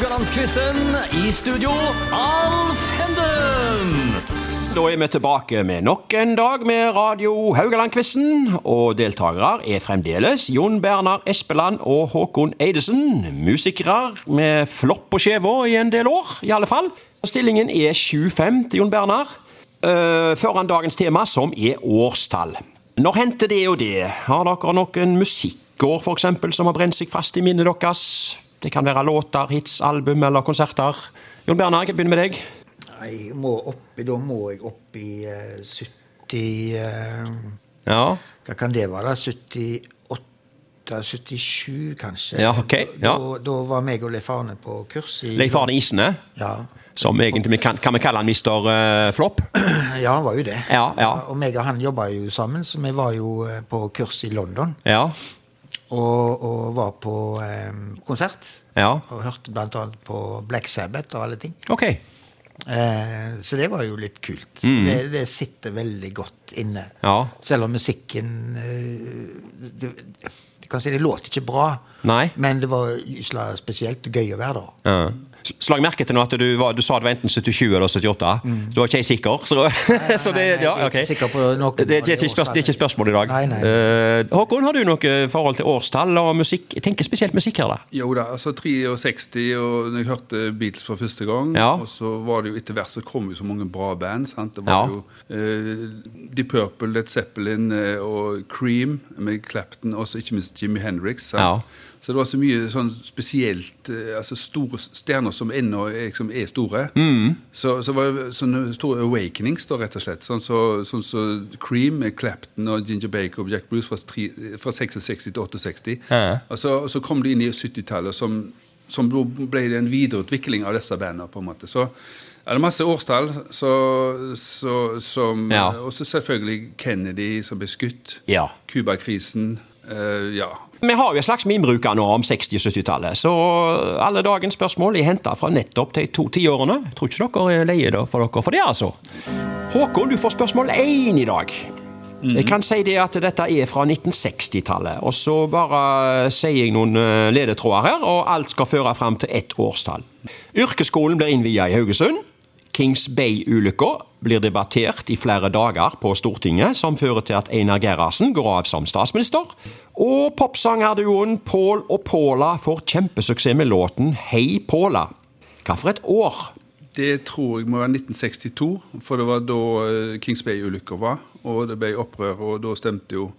Haugalandsquizen. I studio, Alf Henden. Da er vi tilbake med nok en dag med Radio Haugaland-quizen. Og deltakere er fremdeles Jon Bernar Espeland og Håkon Eidesen. Musikere med flopp på skjeva i en del år, i alle fall. Stillingen er 7-5 til Jon Bernar. Uh, foran dagens tema, som er årstall. Når hendte det og det? Har dere noen musikkår for eksempel, som har brent seg fast i minnet deres? Det kan være låter, hits, album eller konserter. Jon Bernar, jeg begynner med deg. Nei, må oppi, Da må jeg opp i uh, 70 uh, Ja, Hva kan det være? da? 78 77, kanskje? Ja, ok, ja. Da, da var meg og Leif Arne på kurs i Leif Arne Isene. Ja. Som egentlig kan, kan vi kalle han Mr. uh, Flopp? ja, han var jo det. Ja, ja. Og meg og han jobba jo sammen, så vi var jo eh, på kurs i London. Ja. Og, og var på eh, konsert. Ja. Og hørte annet på Black Sabbath og alle ting. Ok. Eh, så det var jo litt kult. Det, det sitter veldig godt inne. Mm. Ja. Selv om musikken eh, det, Du kan si det låt ikke bra, Nei. men det var spesielt gøy å være der. Ja. Slag merke til nå at du, var, du sa det var enten 77 eller 78. Du var ikke helt sikker. Så, så det, Mm. nei, nei, ja, jeg er ok. ikke sikker på noen det, det, er ikke spørs, det er ikke spørsmål i dag. Nei, nei. Eh, Håkon, har du noe forhold til årstall og musikk? Jeg tenker spesielt musikk her, da. Jo da, altså 63, og når jeg hørte Beatles for første gang, Ja. og så var det jo etter hvert så kom jo så mange bra band. sant? Det var Ja. jo uh, Deep Purple, Led Zeppelin uh, og Cream med Clapton, og så ikke minst Jimmy Hendrix. sant? Ja. Så det var så mye sånn spesielt eh, altså Store stjerner som ennå er, liksom, er store. Mm. Så, så var det sånne store awakenings, da, rett og slett. Sånn så, sånn så Cream Clapton og Ginger Baker og Jack Bruce fra, stri, fra 66 til 68. Ja. Og så, og så kom de inn i 70-tallet, som, som ble det en videreutvikling av disse bandene. på en måte. Så er det masse årstall, så, så, som, Ja. og så selvfølgelig Kennedy som ble skutt. Ja. Cuba-krisen. Uh, ja. Vi har jo en slags mimbruker nå om 60- og 70-tallet, så alle dagens spørsmål er henta fra nettopp de to tiårene. Tror ikke dere er leie for dere for det, altså. Håkon, du får spørsmål én i dag. Jeg kan si det at dette er fra 1960-tallet, og så bare sier jeg noen eh, ledetråder her, og alt skal føre fram til ett årstall. Yrkesskolen blir innvia i Haugesund. Kings Bay-ulykka blir debattert i flere dager på Stortinget, som fører til at Einar Gerhardsen går av som statsminister. Og popsangerduoen Paul og Paula får kjempesuksess med låten Hei Paula. Hva for et år? Det tror jeg må være 1962, for det var da eh, Kings Bay-ulykka var. Og det ble opprør, og da stemte jo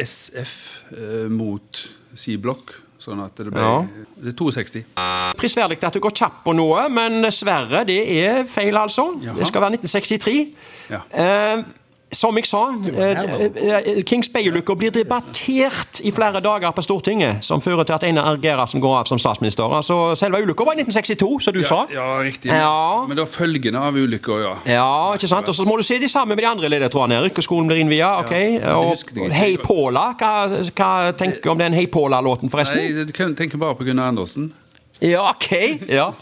SF eh, mot C-Block. Sånn at det ble Ja. Det er 62. Prisverdig at du går kjapt på noe, men dessverre, det er feil, altså. Jaha. Det skal være 1963. Ja. Eh, som jeg sa, eh, eh, Kings Bay-ulykka blir debattert i flere dager på Stortinget, som fører til at Einar Gerhardsen går av som statsminister. Altså, Selve ulykka var i 1962, som du sa. Ja, riktig. Ja. Men det var følgende av ulykka, ja. Ja, ikke sant? Og så må du se de sammen med de andre ledetrådene. Rykkeskolen blir innvia, ok? Og. Hei Paula, hva, hva tenker du om den Hei Paula-låten, forresten? Nei, jeg tenker bare på Gunnar Andersen. Ja, ok. Ja,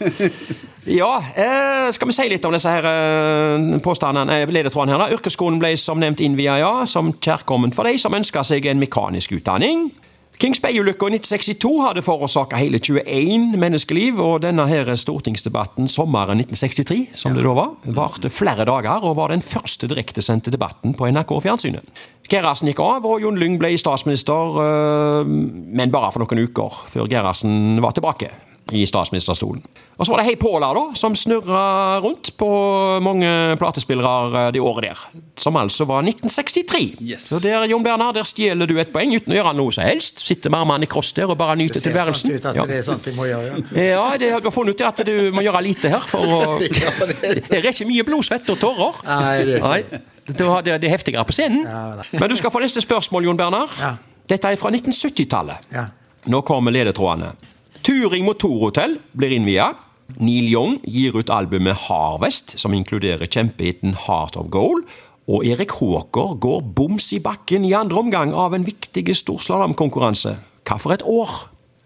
ja eh, skal vi si litt om disse her eh, påstandene, eh, ledetrådene her da? Yrkesskolen ble som nevnt innvia, ja, som kjærkomment for de som ønska seg en mekanisk utdanning. Kings Bay-ulykka i 1962 hadde forårsaka hele 21 menneskeliv, og denne her stortingsdebatten sommeren 1963, som det da var, varte flere dager og var den første direktesendte debatten på NRK Fjernsynet. Gerhardsen gikk av, og Jon Lyng ble statsminister, øh, men bare for noen uker før Gerhardsen var tilbake i statsministerstolen. Og så var det Hei Paula, da, som snurra rundt på mange platespillere eh, det året der. Som altså var 1963. Yes. Så der, Jon Bernhard, der stjeler du et poeng uten å gjøre noe som helst. Sitter med armene i kross der og bare nyter Det ser tilværelsen. sånn ut at Ja. det er sånt vi må gjøre. Ja. Ja, det, du har funnet ut at du må gjøre lite her for å Ja, det er Det er ikke mye blod, svette og tårer. Nei, det er sant. Nei, det, det er heftigere på scenen. Ja. Men du skal få neste spørsmål, Jon Bernhard. Ja. Dette er fra 1970-tallet. Ja. Nå kommer ledetrådene. Turing Motorhotell blir innvia. Neil Young gir ut albumet Harvest, som inkluderer kjempehiten Heart of Gold. Og Erik Haaker går boms i bakken i andre omgang av en viktig storslalåmkonkurranse. Hva for et år?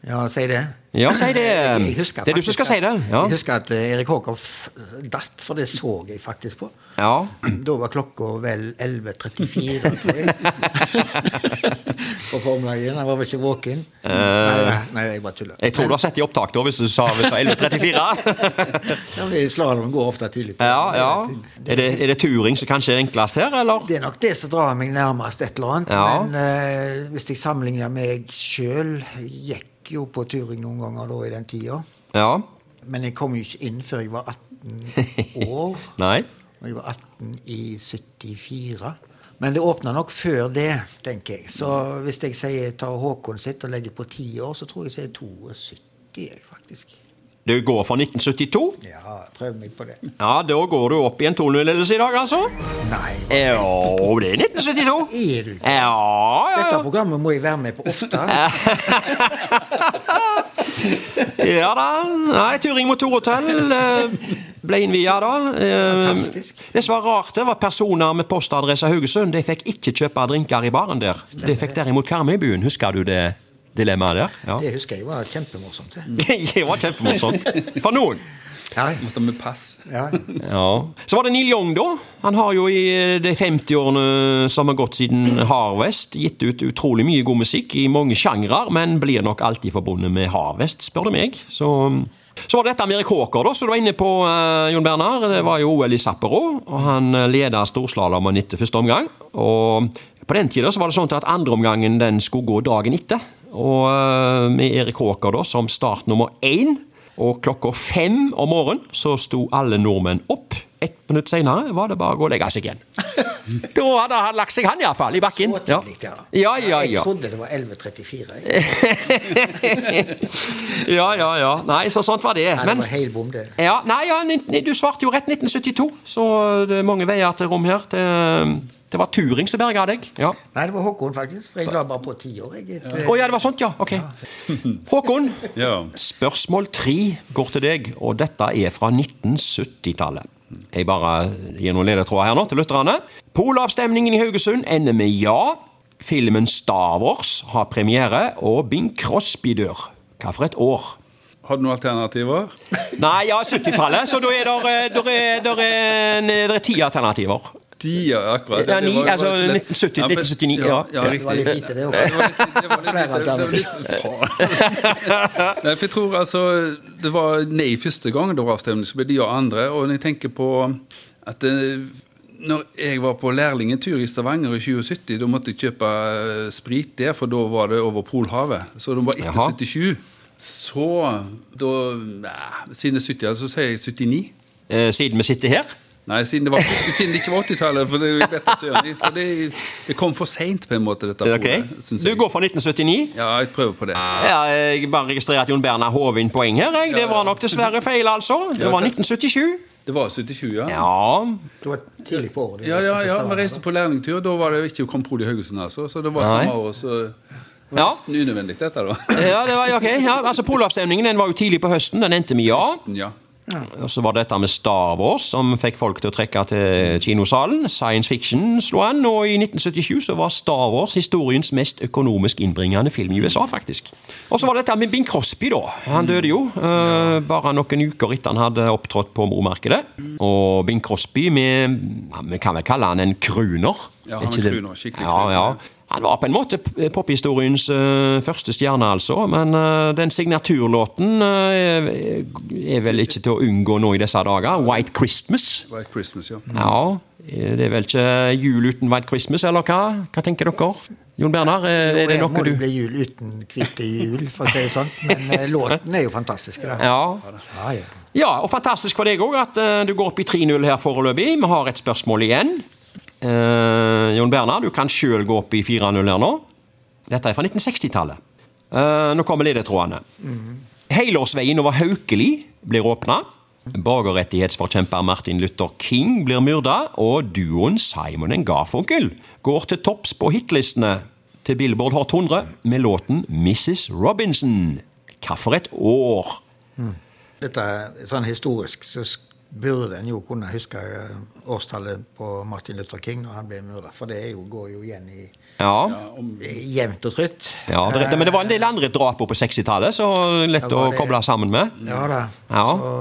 ja, si det. Ja, si det. Det er du som skal si det. Ja. Jeg husker at eh, Erik Håker datt, for det så jeg faktisk på. Ja. Da var klokka vel 11.34, tror jeg. På formiddagen. Jeg var vel ikke våken? nei, nei, nei, jeg bare tuller. Jeg tror du har sett i opptak da, hvis du sa, sa 11.34. Ja, Slalåm går ofte tidlig. på- Ja, ja. Er det, er det turing som kanskje er enklest her, eller? Det er nok det som drar meg nærmest et eller annet. Ja. Men uh, hvis jeg sammenligner meg sjøl Gikk jo på turing noen ganger da i den tida. Ja. Men jeg kom jo ikke inn før jeg var 18 år. Nei? Og jeg var 18 i 74. Men det åpna nok før det, tenker jeg. Så hvis jeg sier tar Håkon sitt og legger på ti år, så tror jeg jeg sier 72, jeg, faktisk. Du går for 1972? Ja, prøv meg på det. Ja, da går du opp i en 2-0-ledelse i dag, altså? Nei, Jo, det er 1972. er du Ja, ja, Dette programmet må jeg være med på ofte. Ja da. Nei, Turing motorhotell eh, ble innvia da. Eh, Fantastisk. Det som var rart, det var personer med postadresse Haugesund. De fikk ikke kjøpe drinker i baren der. De fikk derimot Karmøybuen. Husker du det dilemmaet der? Ja. Det husker jeg var kjempemorsomt. det. det var kjempemorsomt. For noen. Ja, Måtte med pass. ja. Ja. Så var det Neil Young, da. Han har jo i de 50-årene som har gått siden Harvest, gitt ut utrolig mye god musikk i mange sjangre, men blir nok alltid forbundet med Harvest, spør du meg. Så, så var det dette med Erik Håker, da, som du var inne på, eh, Jon Bernhard. Det var jo OL i Sapporo, og han eh, leda storslalåmen etter første omgang. Og på den tida var det sånn at andreomgangen den skulle gå dagen etter. Og eh, med Erik Håker da som start nummer én. Og klokka fem om morgenen så sto alle nordmenn opp. Ett minutt senere var det bare å gå og legge seg igjen. Da hadde han lagt seg, han iallfall, i bakken. Så tidlig, ja. Ja, ja, Jeg trodde det var 11.34. ja, ja, ja. Nei, så sånt var det. Nei, det Men, helt bom, det. ja, nei, ja, du svarte jo rett 1972, så det er mange veier til rom her. Det, det var Turing som berga deg. Ja. Nei, det var Håkon, faktisk. For jeg la bare på ti år. Jeg, et, Oh, ja, det var sånt, ja. Ok. Håkon, Ja. spørsmål tre går til deg, og dette er fra 1970-tallet. Jeg bare gir noen ledetråder her nå til lytterne. Polavstemningen i Haugesund ender med ja. Filmen Star Wars har premiere, og Bing Crosby dør. Hva for et år? Har du noen alternativer? Nei, ja, 70-tallet, så da er det er, der er ti alternativer. De, ja, akkurat. Ja, ni, altså, var så lett. 1970, Ja, for- 1979, ja. Ja, det var litt lite, det òg. Flere jeg tror altså Det var nei første gang det var avstemning, så ble det ja andre. Og når jeg tenker på at det, når jeg var på lærlingetur i Stavanger i 2070, da måtte jeg kjøpe eh, sprit der, for da var det over Polhavet. Så det var etter Jaha. 77. Så da nei, Siden det er 70, så sier jeg 79. Eh, siden vi sitter her. Nei, siden det, var, siden det ikke var 80-tallet. For det, ikke, for det, det kom for seint, på en måte, dette Ok. polet, synes Du går for 1979. Ja, jeg prøver på det. Ja, jeg bare registrerer at Jon Berner håv inn poeng her. Jeg. Det var nok dessverre feil, altså. Det var 1977. Det var 77, ja. Ja. Det var tidlig på året. Ja, ja, ja, vi reiste på lærlingtur. Da var det ikke Kompol i Haugesund, altså. Så det var samme år, så det var Ja. nesten unødvendig, dette, da. ja, det var ok. Ja, altså Polavstemningen den var jo tidlig på høsten. Den endte med ja. Ja. Og så var det dette med Star Wars som fikk folk til å trekke til kinosalen. Science fiction slo an, og i 1977 så var Star Wars historiens mest økonomisk innbringende film i USA, faktisk. Og så var det dette med Bing Crosby, da. Han døde jo eh, bare noen uker etter han hadde opptrådt på mormarkedet. Og Bing Crosby, med, ja, vi kan vel kalle han en crooner? Ja, han er kruner, crooner, skikkelig ja, ja. Han var på en måte pophistoriens eh, første stjerne, altså. Men eh, den signaturlåten eh, er vel ikke til å unngå nå i disse dager. 'White Christmas'. White Christmas, ja. Ja, Det er vel ikke jul uten White Christmas, eller hva? Hva tenker dere? Jon Bernhard, er er det noe må det blir bli jul uten hvite jul, for å si det sånn. Men låten er jo fantastisk. Da. Ja. Ja, ja. ja, og fantastisk for deg òg at du går opp i 3-0 her foreløpig. Vi har et spørsmål igjen. Eh, Jon Bernhard, du kan sjøl gå opp i 4-0 her nå. Dette er fra 1960-tallet. Eh, nå kommer ledetrådene. Helårsveien over Haukeli blir åpna. Borgerrettighetsforkjemper Martin Luther King blir myrda, og duoen Simon Garfunkel går til topps på hitlistene til Billboard Hot 100 med låten 'Mrs. Robinson'. Hva for et år? Dette er sånn historisk, så burde en jo kunne huske eh, årstallet på Martin Luther King når han ble myrda, for det jo, går jo igjen i Ja. Jevnt og trutt. ja det, men det var en del andre drap på 60-tallet, så lett å det. koble sammen med. Ja da. Ja. Så,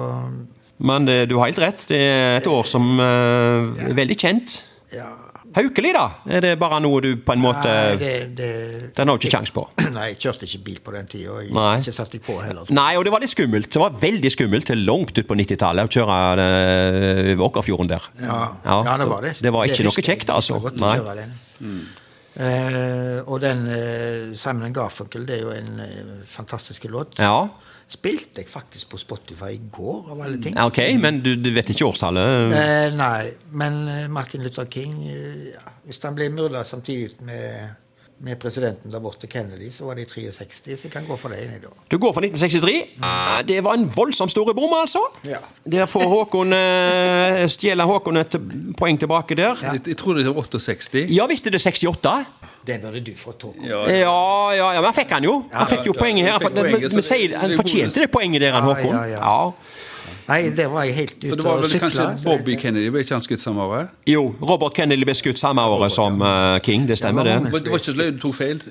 Men det, du har helt rett. Det er et år som eh, er veldig kjent. ja. Haukeli, da? Er det bare noe du på en måte Nei, det, det, Den har du ikke kjangs på. Nei, jeg kjørte ikke bil på den tida, ikke satt jeg på heller. Nei, og det var litt skummelt. Det var veldig skummelt til langt ut på 90-tallet å kjøre eh, over Åkerfjorden der. Ja, ja, det var det. Det var ikke noe kjekt, altså. Det Nei. den. Eh, og den Sammen Simon Garfunkel, det er jo en uh, fantastisk låt. Ja. Spilte jeg faktisk på Spotify i går, av alle ting. ok, men du, du vet ikke årstallet? Eh, nei, men eh, Martin Luther King eh, ja, Hvis han ble myrda samtidig med, med presidenten der borte, Kennedy, så var det i 63, så jeg kan gå for det inni da. Du går for 1963. Det var en voldsomt stor bom, altså. Ja. Der får Håkon eh, stjeler Håkon et poeng tilbake der. jeg, jeg tror det er 68. Ja visst er det 68? Det burde du få tak. Ja, Ja, ja, ja, men han fikk han jo. Han fikk jo poenget her. han poenget, men, så men det- sier, han fortjente det poenget der, han Håkon. ja, ja. Nei, det var jeg helt ute det var og vel sykla. kanskje Bobby Kennedy ble ikke han skutt samme året? Jo, Robert Kennedy ble skutt samme året som uh, King. Det stemmer, Det det. var Det det var ikke løgn du tok feil?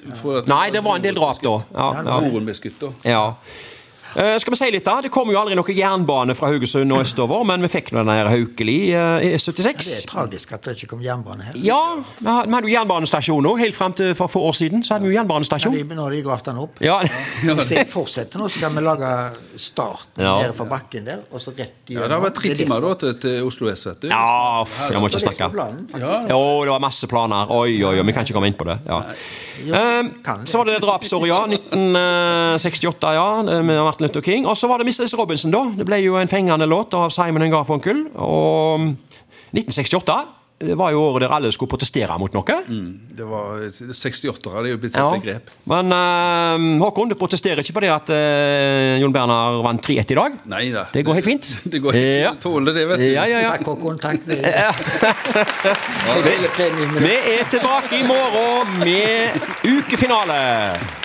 Nei, det var en del drap da. Ja, ja. Ble skutt da. ja. Eh, skal vi si litt da? Det kom jo aldri noe jernbane fra Haugesund og østover, men vi fikk nå den her Haukeli uh, i Ja, det er tragisk at det ikke kom jernbane her. Ja, vi had- vi hadde jo jernbanestasjon òg. Helt fram til for få år siden så hadde vi jo Ja, jernbanestasjon. de, nå har de gravd den opp. Ja, Hvis jeg fortsetter nå, så kan vi lage start Ja. nede fra bakken der, og så rett Ja, Det har vært tre er timer da til, til Oslo S, vet du. ja f, jeg må ikke snakke. planen. Ja, Jo, det var masse planer. Oi, oi, oi, vi kan ikke komme inn på det. Ja. Eh, kan så var det det drapsåret, ja. 1968, ja. Med Martin Luther King. Og så var det Mrs. Robinson, da. Det ble jo en fengende låt av Simon Garfunkel. Og 1968 det var jo året der alle skulle protestere mot noe. Det var 68-ere, det er jo blitt et Ja. begrep. Men uh, Håkon, du protesterer ikke på det at uh, Jon Bernar vant 3-1 i dag? Nei da. Det går helt fint. Det går helt Ja. fint. Tåler det, vet du. Ja, ja, ja. Takk, Håkon. Takk. Det premie Vi er tilbake i morgen med ukefinale.